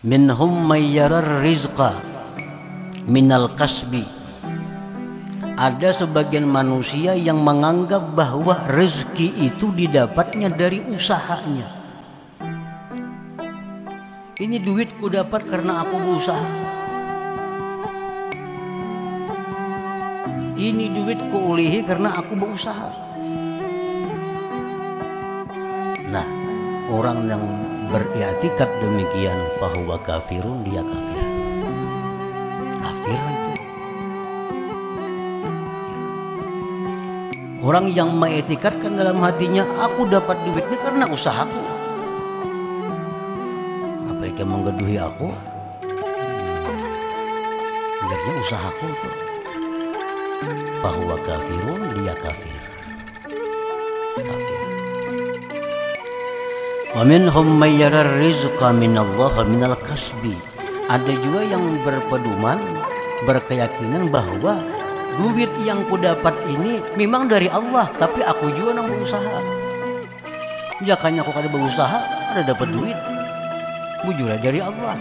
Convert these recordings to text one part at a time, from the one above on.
minhum mayyarar rizqa minal kasbi. Ada sebagian manusia yang menganggap bahwa rezeki itu didapatnya dari usahanya. Ini duitku dapat karena aku berusaha. Ini duitku ulihi karena aku berusaha. Nah orang yang beriktikat demikian bahwa kafirun dia kafir. Kafir itu. Orang yang mengetikatkan dalam hatinya aku dapat duitnya karena usahaku. Apa yang menggeduhi aku. Jadinya usahaku. Itu bahwa kafirun dia kafir. Kafir Wa minhum may yara rizqa minallah minal kasbi. Ada juga yang berpedoman berkeyakinan bahwa duit yang ku dapat ini memang dari Allah, tapi aku juga yang berusaha. Jakanya aku kada berusaha, ada dapat duit. Bujurnya dari Allah.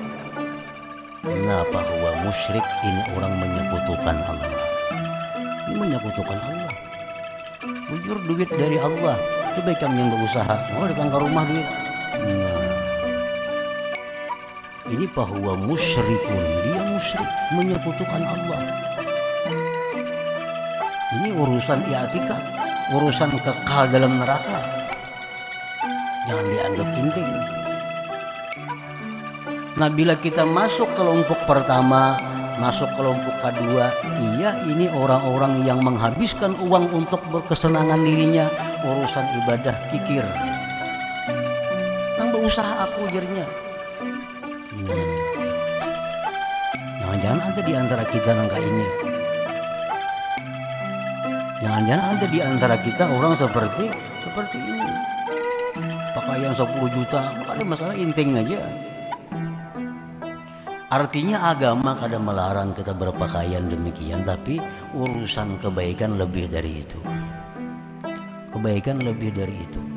Nah, bahwa musyrik ini orang menyekutukan Allah. Ini menyekutukan Allah. Bujur duit dari Allah. Itu baik kami yang berusaha. Mau datang ke rumah duit. Nah, ini bahwa musyrikun dia musyrik menyekutukan Allah. Ini urusan iatika, urusan kekal dalam neraka. Jangan dianggap penting. Nah, bila kita masuk kelompok pertama, masuk kelompok kedua, iya ini orang-orang yang menghabiskan uang untuk berkesenangan dirinya, urusan ibadah kikir. Nang berusaha aku jadinya. Hmm. jangan-jangan ada di antara kita nangka ini. Jangan-jangan ada di antara kita orang seperti seperti ini. Pakaian 10 juta ada masalah inting aja Artinya agama kadang melarang kita berpakaian demikian Tapi urusan kebaikan lebih dari itu. Kebaikan lebih dari itu